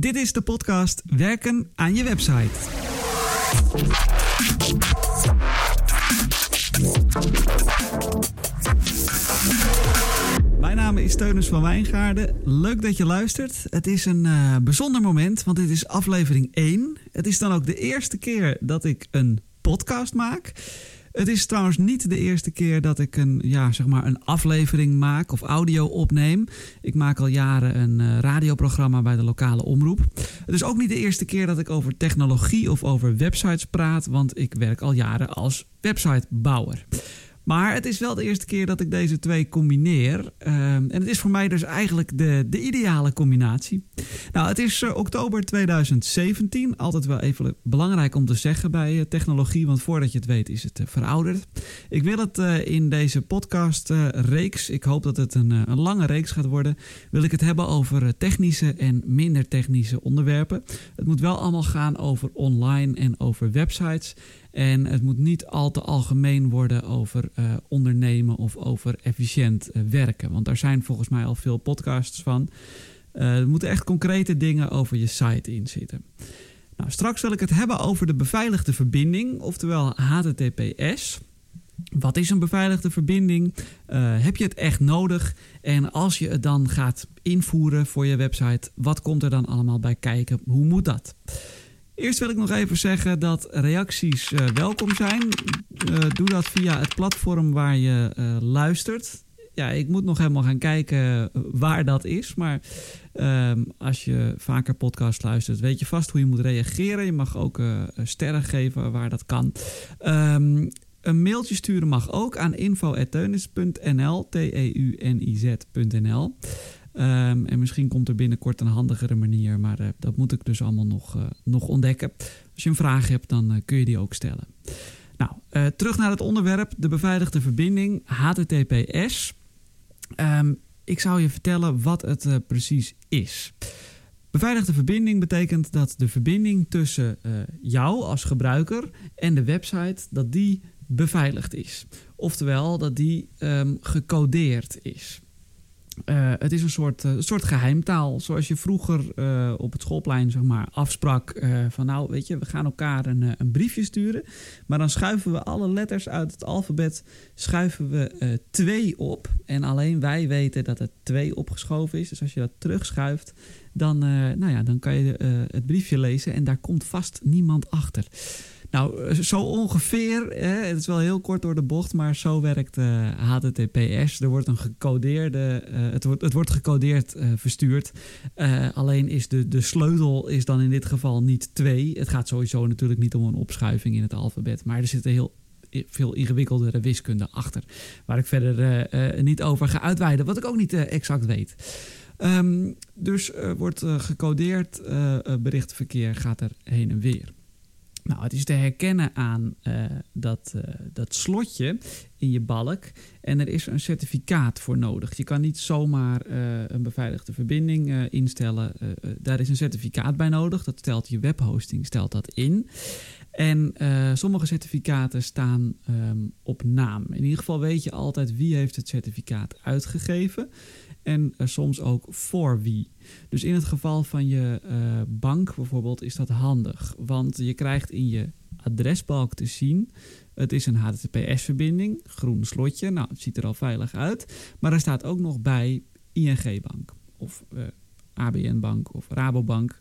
Dit is de podcast Werken aan je website. Mijn naam is Teunus van Wijngaarden. Leuk dat je luistert. Het is een uh, bijzonder moment, want dit is aflevering 1. Het is dan ook de eerste keer dat ik een podcast maak. Het is trouwens niet de eerste keer dat ik een, ja, zeg maar een aflevering maak of audio opneem. Ik maak al jaren een uh, radioprogramma bij de lokale omroep. Het is ook niet de eerste keer dat ik over technologie of over websites praat, want ik werk al jaren als websitebouwer. Maar het is wel de eerste keer dat ik deze twee combineer. Uh, en het is voor mij dus eigenlijk de, de ideale combinatie. Nou, het is uh, oktober 2017. Altijd wel even belangrijk om te zeggen bij uh, technologie, want voordat je het weet is het uh, verouderd. Ik wil het in deze podcast-reeks, ik hoop dat het een, een, lange reeks gaat worden, wil ik het hebben over technische en minder technische onderwerpen. Het moet wel allemaal gaan over online en over websites. En het moet niet al te algemeen worden over uh, ondernemen of over efficiënt uh, werken. Want daar zijn volgens mij al veel podcasts van. Uh, er moeten echt concrete dingen over je site in zitten. Nou, straks wil ik het hebben over de beveiligde verbinding, oftewel HTTPS. Wat is een beveiligde verbinding? heb je het echt nodig? En als je het dan gaat invoeren voor je website, wat komt er dan allemaal bij kijken? Hoe moet dat? Eerst wil ik nog even zeggen dat reacties uh, welkom zijn. Uh, doe dat via het platform waar je uh, luistert. Ja, ik moet nog helemaal gaan kijken waar dat is. Maar ehm, als je vaker podcast luistert, weet je vast hoe je moet reageren. Je mag ook sterren geven waar dat kan. Um, een mailtje sturen mag ook aan info.teunis.nl, T-E-U-N-I-Z.nl. Um, en misschien komt er binnenkort een handigere manier, maar uh, dat moet ik dus allemaal nog, uh, nog ontdekken. Als je een vraag hebt, dan uh, kun je die ook stellen. Nou, terug naar het onderwerp, de beveiligde verbinding, HTTPS. Um, ik zou je vertellen wat het precies is. Beveiligde verbinding betekent dat de verbinding tussen jou als gebruiker en de website, dat die beveiligd is. Oftewel, dat die um, gecodeerd is. Uh, het is een soort, uh, soort geheimtaal. Zoals je vroeger uh, op het schoolplein zeg maar, afsprak van nou weet je, we gaan elkaar een, een, briefje sturen. Maar dan schuiven we alle letters uit het alfabet schuiven we twee op. En alleen wij weten dat het twee opgeschoven is. Dus als je dat terugschuift, dan, nou ja, dan kan je het briefje lezen en daar komt vast niemand achter. Nou, zo ongeveer, hè, het is wel heel kort door de bocht, maar zo werkt HTTPS. Er wordt een gecodeerde, uh, het, wordt, het wordt gecodeerd verstuurd. alleen is de, de sleutel is dan in dit geval niet twee. Het gaat sowieso natuurlijk niet om een opschuiving in het alfabet, maar er zitten heel veel ingewikkeldere wiskunde achter. Waar ik verder niet over ga uitweiden, wat ik ook niet exact weet. Um, dus wordt gecodeerd, berichtverkeer gaat er heen en weer. Nou, het is te herkennen aan uh, dat, uh, dat slotje in je balk. En er is een certificaat voor nodig. Je kan niet zomaar uh, een beveiligde verbinding instellen. daar is een certificaat bij nodig. Dat stelt je webhosting stelt dat in. En sommige certificaten staan um, op naam. In ieder geval weet je altijd wie heeft het certificaat uitgegeven en uh, soms ook voor wie. Dus in het geval van je uh, bank bijvoorbeeld is dat handig, want je krijgt in je adresbalk te zien. Het is een HTTPS-verbinding, groen slotje. Nou, het ziet er al veilig uit. Maar er staat ook nog bij ING-bank of ABN-bank of Rabobank.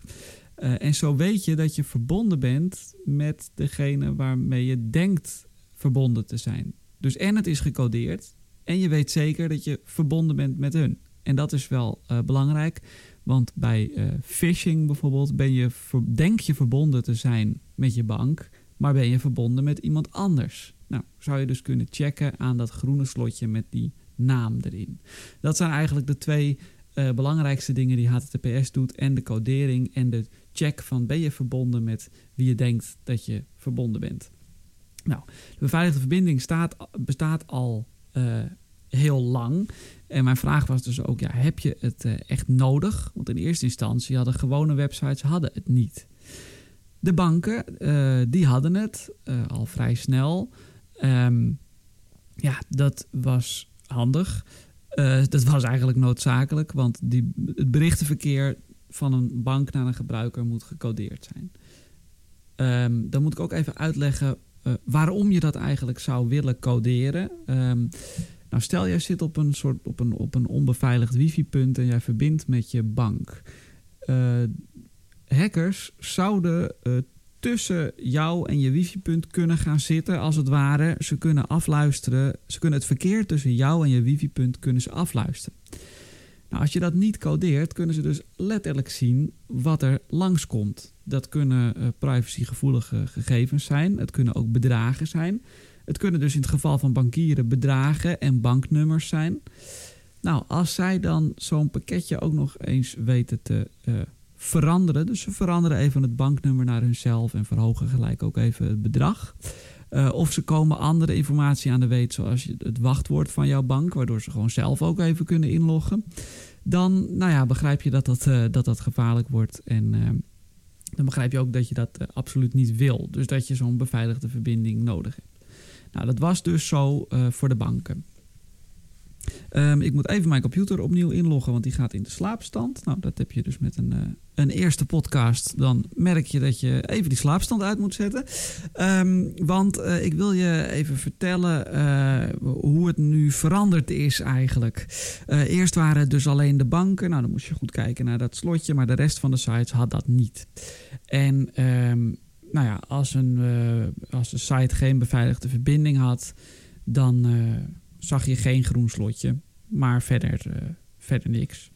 Uh, en zo weet je dat je verbonden bent met degene waarmee je denkt verbonden te zijn. Dus en het is gecodeerd en je weet zeker dat je verbonden bent met hun. En dat is wel uh, belangrijk, want bij uh, phishing bijvoorbeeld ben je denk je verbonden te zijn met je bank, maar ben je verbonden met iemand anders. Nou, zou je dus kunnen checken aan dat groene slotje met die naam erin. Dat zijn eigenlijk de twee belangrijkste dingen die HTTPS doet en de codering en de check van ben je verbonden met wie je denkt dat je verbonden bent. Nou, de beveiligde verbinding staat, bestaat al heel lang. En mijn vraag was dus ook, ja, heb je het uh, echt nodig? Want in eerste instantie hadden gewone websites hadden het niet. De banken, uh, die hadden het al vrij snel. Um, ja, dat was handig. dat was eigenlijk noodzakelijk, want die, het berichtenverkeer van een bank naar een gebruiker moet gecodeerd zijn. Ehm, dan moet ik ook even uitleggen uh, waarom je dat eigenlijk zou willen coderen. Um, nou, stel jij zit op een soort op een, op een onbeveiligd wifi-punt en jij verbindt met je bank. Uh, hackers zouden uh, tussen jou en je wifi-punt kunnen gaan zitten, als het ware. Ze kunnen afluisteren. Ze kunnen het verkeer tussen jou en je wifi-punt kunnen ze afluisteren. Nou, als je dat niet codeert, kunnen ze dus letterlijk zien wat er langskomt. Dat kunnen uh, privacygevoelige gegevens zijn. Het kunnen ook bedragen zijn. Het kunnen dus in het geval van bankieren bedragen en banknummers zijn. Nou, als zij dan zo'n pakketje ook nog eens weten te uh, veranderen. Dus ze veranderen even het banknummer naar hunzelf en verhogen gelijk ook even het bedrag. Uh, of ze komen andere informatie aan de weet, zoals het wachtwoord van jouw bank, waardoor ze gewoon zelf ook even kunnen inloggen. Dan nou ja, begrijp je dat dat, uh, dat, dat gevaarlijk wordt. En uh, dan begrijp je ook dat je dat absoluut niet wil. Dus dat je zo'n beveiligde verbinding nodig hebt. Nou, dat was dus zo voor de banken. Um, ik moet even mijn computer opnieuw inloggen, want die gaat in de slaapstand. Nou, dat heb je dus met een, uh, een eerste podcast. Dan merk je dat je even die slaapstand uit moet zetten. Um, want uh, ik wil je even vertellen uh, hoe het nu veranderd is eigenlijk. eerst waren het dus alleen de banken. Nou, dan moest je goed kijken naar dat slotje. Maar de rest van de sites had dat niet. En um, nou ja, als een, als de site geen beveiligde verbinding had, dan zag je geen groen slotje, maar verder, uh, verder niks.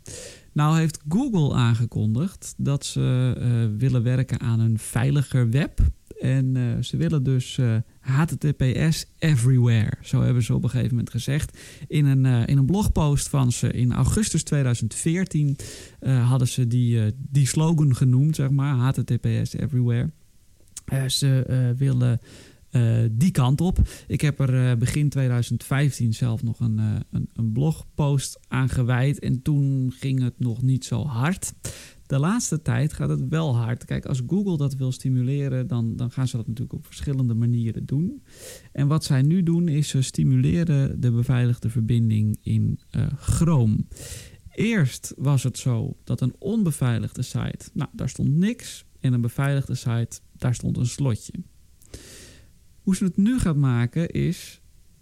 Nou heeft Google aangekondigd dat ze uh, willen werken aan een veiliger web. En uh, ze willen dus HTTPS everywhere. Zo hebben ze op een gegeven moment gezegd. In een, in een blogpost van ze in augustus 2014 hadden ze die, die slogan genoemd, zeg maar. HTTPS everywhere. ze willen uh, die kant op. Ik heb er uh, begin 2015 zelf nog een, uh, een, een, blogpost aan gewijd. En toen ging het nog niet zo hard. De laatste tijd gaat het wel hard. Kijk, als Google dat wil stimuleren, dan, dan gaan ze dat natuurlijk op verschillende manieren doen. En wat zij nu doen, is ze stimuleren de beveiligde verbinding in Chrome. Eerst was het zo dat een onbeveiligde site, nou, daar stond niks. En een beveiligde site, daar stond een slotje. Hoe ze het nu gaat maken is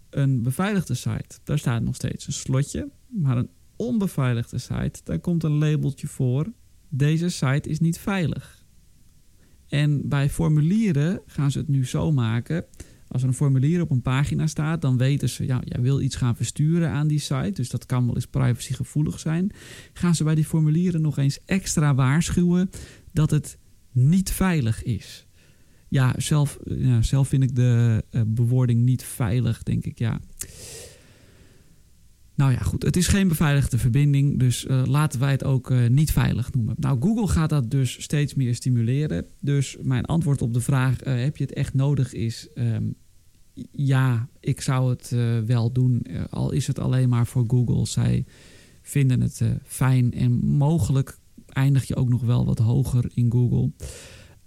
een beveiligde site. Daar staat nog steeds een slotje. Maar een onbeveiligde site, daar komt een labeltje voor. Deze site is niet veilig. En bij formulieren gaan ze het nu zo maken. Als er een formulier op een pagina staat, dan weten ze, ja, jij wil iets gaan versturen aan die site, dus dat kan wel eens privacygevoelig zijn. Gaan ze bij die formulieren nog eens extra waarschuwen dat het niet veilig is ja, zelf, ja, zelf vind ik de uh, bewoording niet veilig, denk ik. Ja. Nou ja, goed. Het is geen beveiligde verbinding, dus uh, laten wij het ook niet veilig noemen. Nou, Google gaat dat dus steeds meer stimuleren. Dus mijn antwoord op de vraag: heb je het echt nodig? Is um, ja, ik zou het wel doen. al is het alleen maar voor Google. Zij vinden het fijn en mogelijk eindig je ook nog wel wat hoger in Google.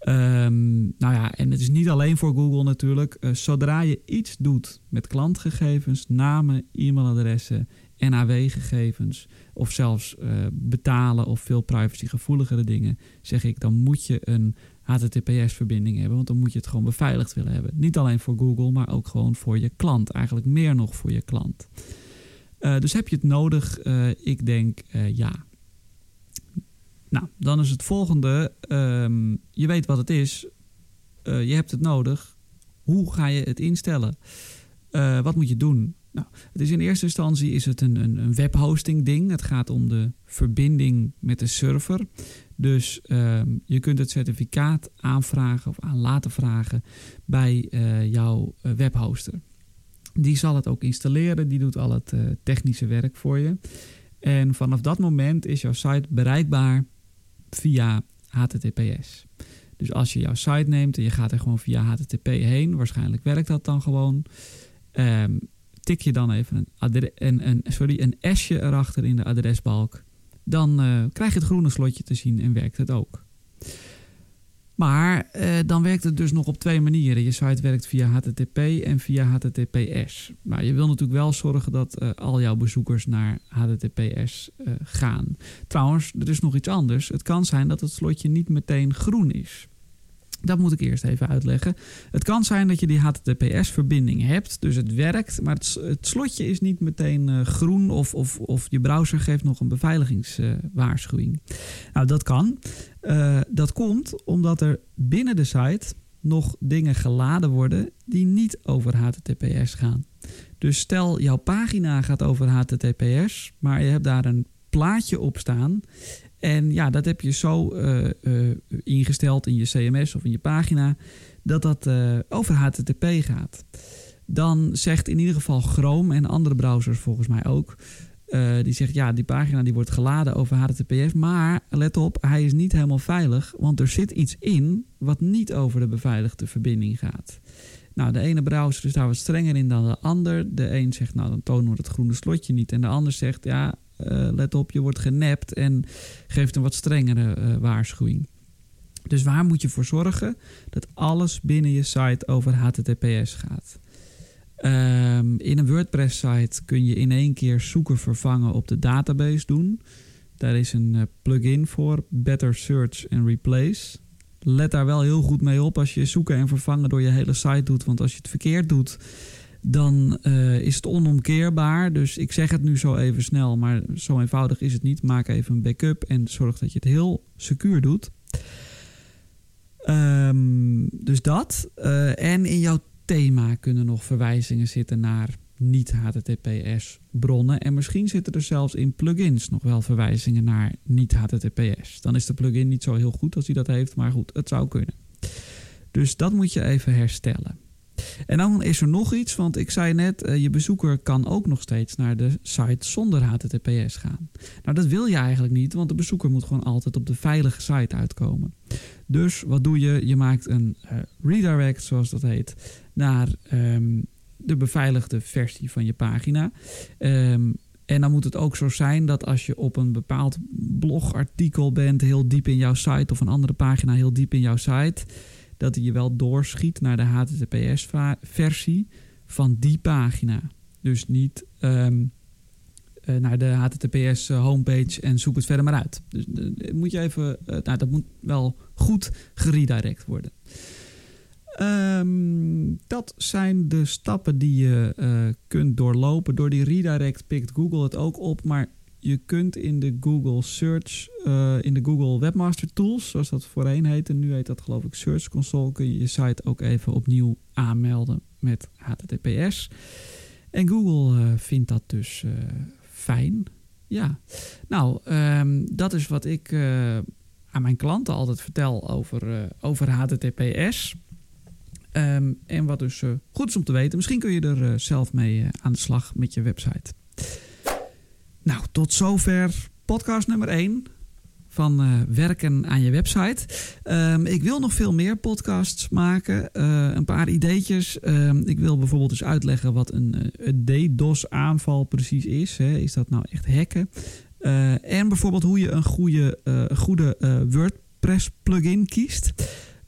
Um, nou ja, en het is niet alleen voor Google natuurlijk. Uh, zodra je iets doet met klantgegevens, namen, e-mailadressen, NAW-gegevens of zelfs uh, betalen of veel privacygevoeligere dingen, zeg ik, dan moet je een HTTPS-verbinding hebben, want dan moet je het gewoon beveiligd willen hebben. Niet alleen voor Google, maar ook gewoon voor je klant. Eigenlijk meer nog voor je klant. Uh, dus heb je het nodig? ik denk ja. Nou, dan is het volgende. Um, je weet wat het is. Uh, je hebt het nodig. Hoe ga je het instellen? Uh, wat moet je doen? Nou, het is in eerste instantie is het een, een, een webhosting ding. Het gaat om de verbinding met de server. Dus um, je kunt het certificaat aanvragen of aan laten vragen bij uh, jouw webhoster. Die zal het ook installeren. Die doet al het technische werk voor je. En vanaf dat moment is jouw site bereikbaar via HTTPS. Dus als je jouw site neemt en je gaat er gewoon via HTTP heen, waarschijnlijk werkt dat dan gewoon. Um, tik je dan even een, een, een, sorry, een S'je erachter in de adresbalk. Dan uh, krijg je het groene slotje te zien en werkt het ook. Maar eh, dan werkt het dus nog op twee manieren. Je site werkt via HTTP en via HTTPS. Maar je wil natuurlijk wel zorgen dat eh, al jouw bezoekers naar HTTPS eh, gaan. Trouwens, er is nog iets anders. Het kan zijn dat het slotje niet meteen groen is. Dat moet ik eerst even uitleggen. Het kan zijn dat je die HTTPS-verbinding hebt, dus het werkt, maar het, slotje is niet meteen uh, groen of, of, of je browser geeft nog een beveiligingswaarschuwing. Nou, dat kan. Uh, dat komt omdat er binnen de site nog dingen geladen worden die niet over HTTPS gaan. Dus stel jouw pagina gaat over HTTPS, maar je hebt daar een plaatje op staan en ja, dat heb je zo uh, uh, ingesteld in je CMS of in je pagina dat dat uh, over HTTP gaat. Dan zegt in ieder geval Chrome en andere browsers volgens mij ook. die zegt ja, die pagina die wordt geladen over HTTPS. Maar let op, hij is niet helemaal veilig. Want er zit iets in wat niet over de beveiligde verbinding gaat. Nou, de ene browser is daar wat strenger in dan de ander. De een zegt, nou, dan tonen we het groene slotje niet. En de ander zegt, ja, uh, let op, je wordt genept en geeft een wat strengere uh, waarschuwing. Dus waar moet je voor zorgen dat alles binnen je site over HTTPS gaat? Um, in een WordPress-site kun je in één keer zoeken vervangen op de database doen. Daar is een uh, plugin voor, Better Search and Replace. Let daar wel heel goed mee op als je zoeken en vervangen door je hele site doet. Want als je het verkeerd doet, dan uh, is het onomkeerbaar. Dus ik zeg het nu zo even snel, maar zo eenvoudig is het niet. Maak even een backup en zorg dat je het heel secuur doet. Um, dus dat. Uh, en in jouw thema kunnen nog verwijzingen zitten naar niet-HTTPS bronnen. En misschien zitten er zelfs in plugins nog wel verwijzingen naar niet-HTTPS. Dan is de plugin niet zo heel goed als hij dat heeft, maar goed, het zou kunnen. Dus dat moet je even herstellen. En dan is er nog iets, want ik zei net, uh, je bezoeker kan ook nog steeds naar de site zonder HTTPS gaan. Nou, dat wil je eigenlijk niet, want de bezoeker moet gewoon altijd op de veilige site uitkomen. Dus wat doe je? Je maakt een uh, redirect, zoals dat heet, naar um, de beveiligde versie van je pagina. Um, en dan moet het ook zo zijn dat als je op een bepaald blogartikel bent, heel diep in jouw site, of een andere pagina heel diep in jouw site dat hij je wel doorschiet naar de HTTPS-versie van die pagina. Dus niet um, uh, naar de HTTPS-homepage en zoek het verder maar uit. Dus uh, moet je even, nou, dat moet wel goed geredirect worden. Um, dat zijn de stappen die je kunt doorlopen. Door die redirect pikt Google het ook op, maar je kunt in de Google Search, uh, in de Google Webmaster Tools, zoals dat voorheen heette, nu heet dat geloof ik Search Console, kun je je site ook even opnieuw aanmelden met HTTPS. En Google uh, vindt dat dus uh, fijn. Ja, nou, um, dat is wat ik aan mijn klanten altijd vertel over, over HTTPS. Um, en wat dus goed is om te weten. Misschien kun je er zelf mee aan de slag met je website. Nou, tot zover podcast nummer 1 van uh, werken aan je website. Um, ik wil nog veel meer podcasts maken. Uh, een paar ideetjes. Um, ik wil bijvoorbeeld eens uitleggen wat een, uh, DDoS-aanval precies is. Hè. Is dat nou echt hacken? en bijvoorbeeld hoe je een goede, goede WordPress-plugin kiest.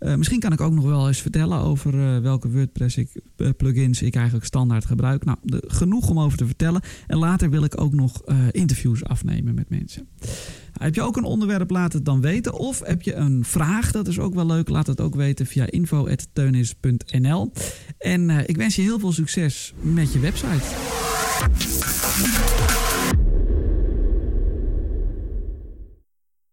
Uh, misschien kan ik ook nog wel eens vertellen over uh, welke WordPress ik, uh, plugins ik eigenlijk standaard gebruik. Nou, genoeg om over te vertellen. En later wil ik ook nog interviews afnemen met mensen. heb je ook een onderwerp, laat het dan weten. Of heb je een vraag, dat is ook wel leuk. Laat het ook weten via info.teunis.nl En ik wens je heel veel succes met je website.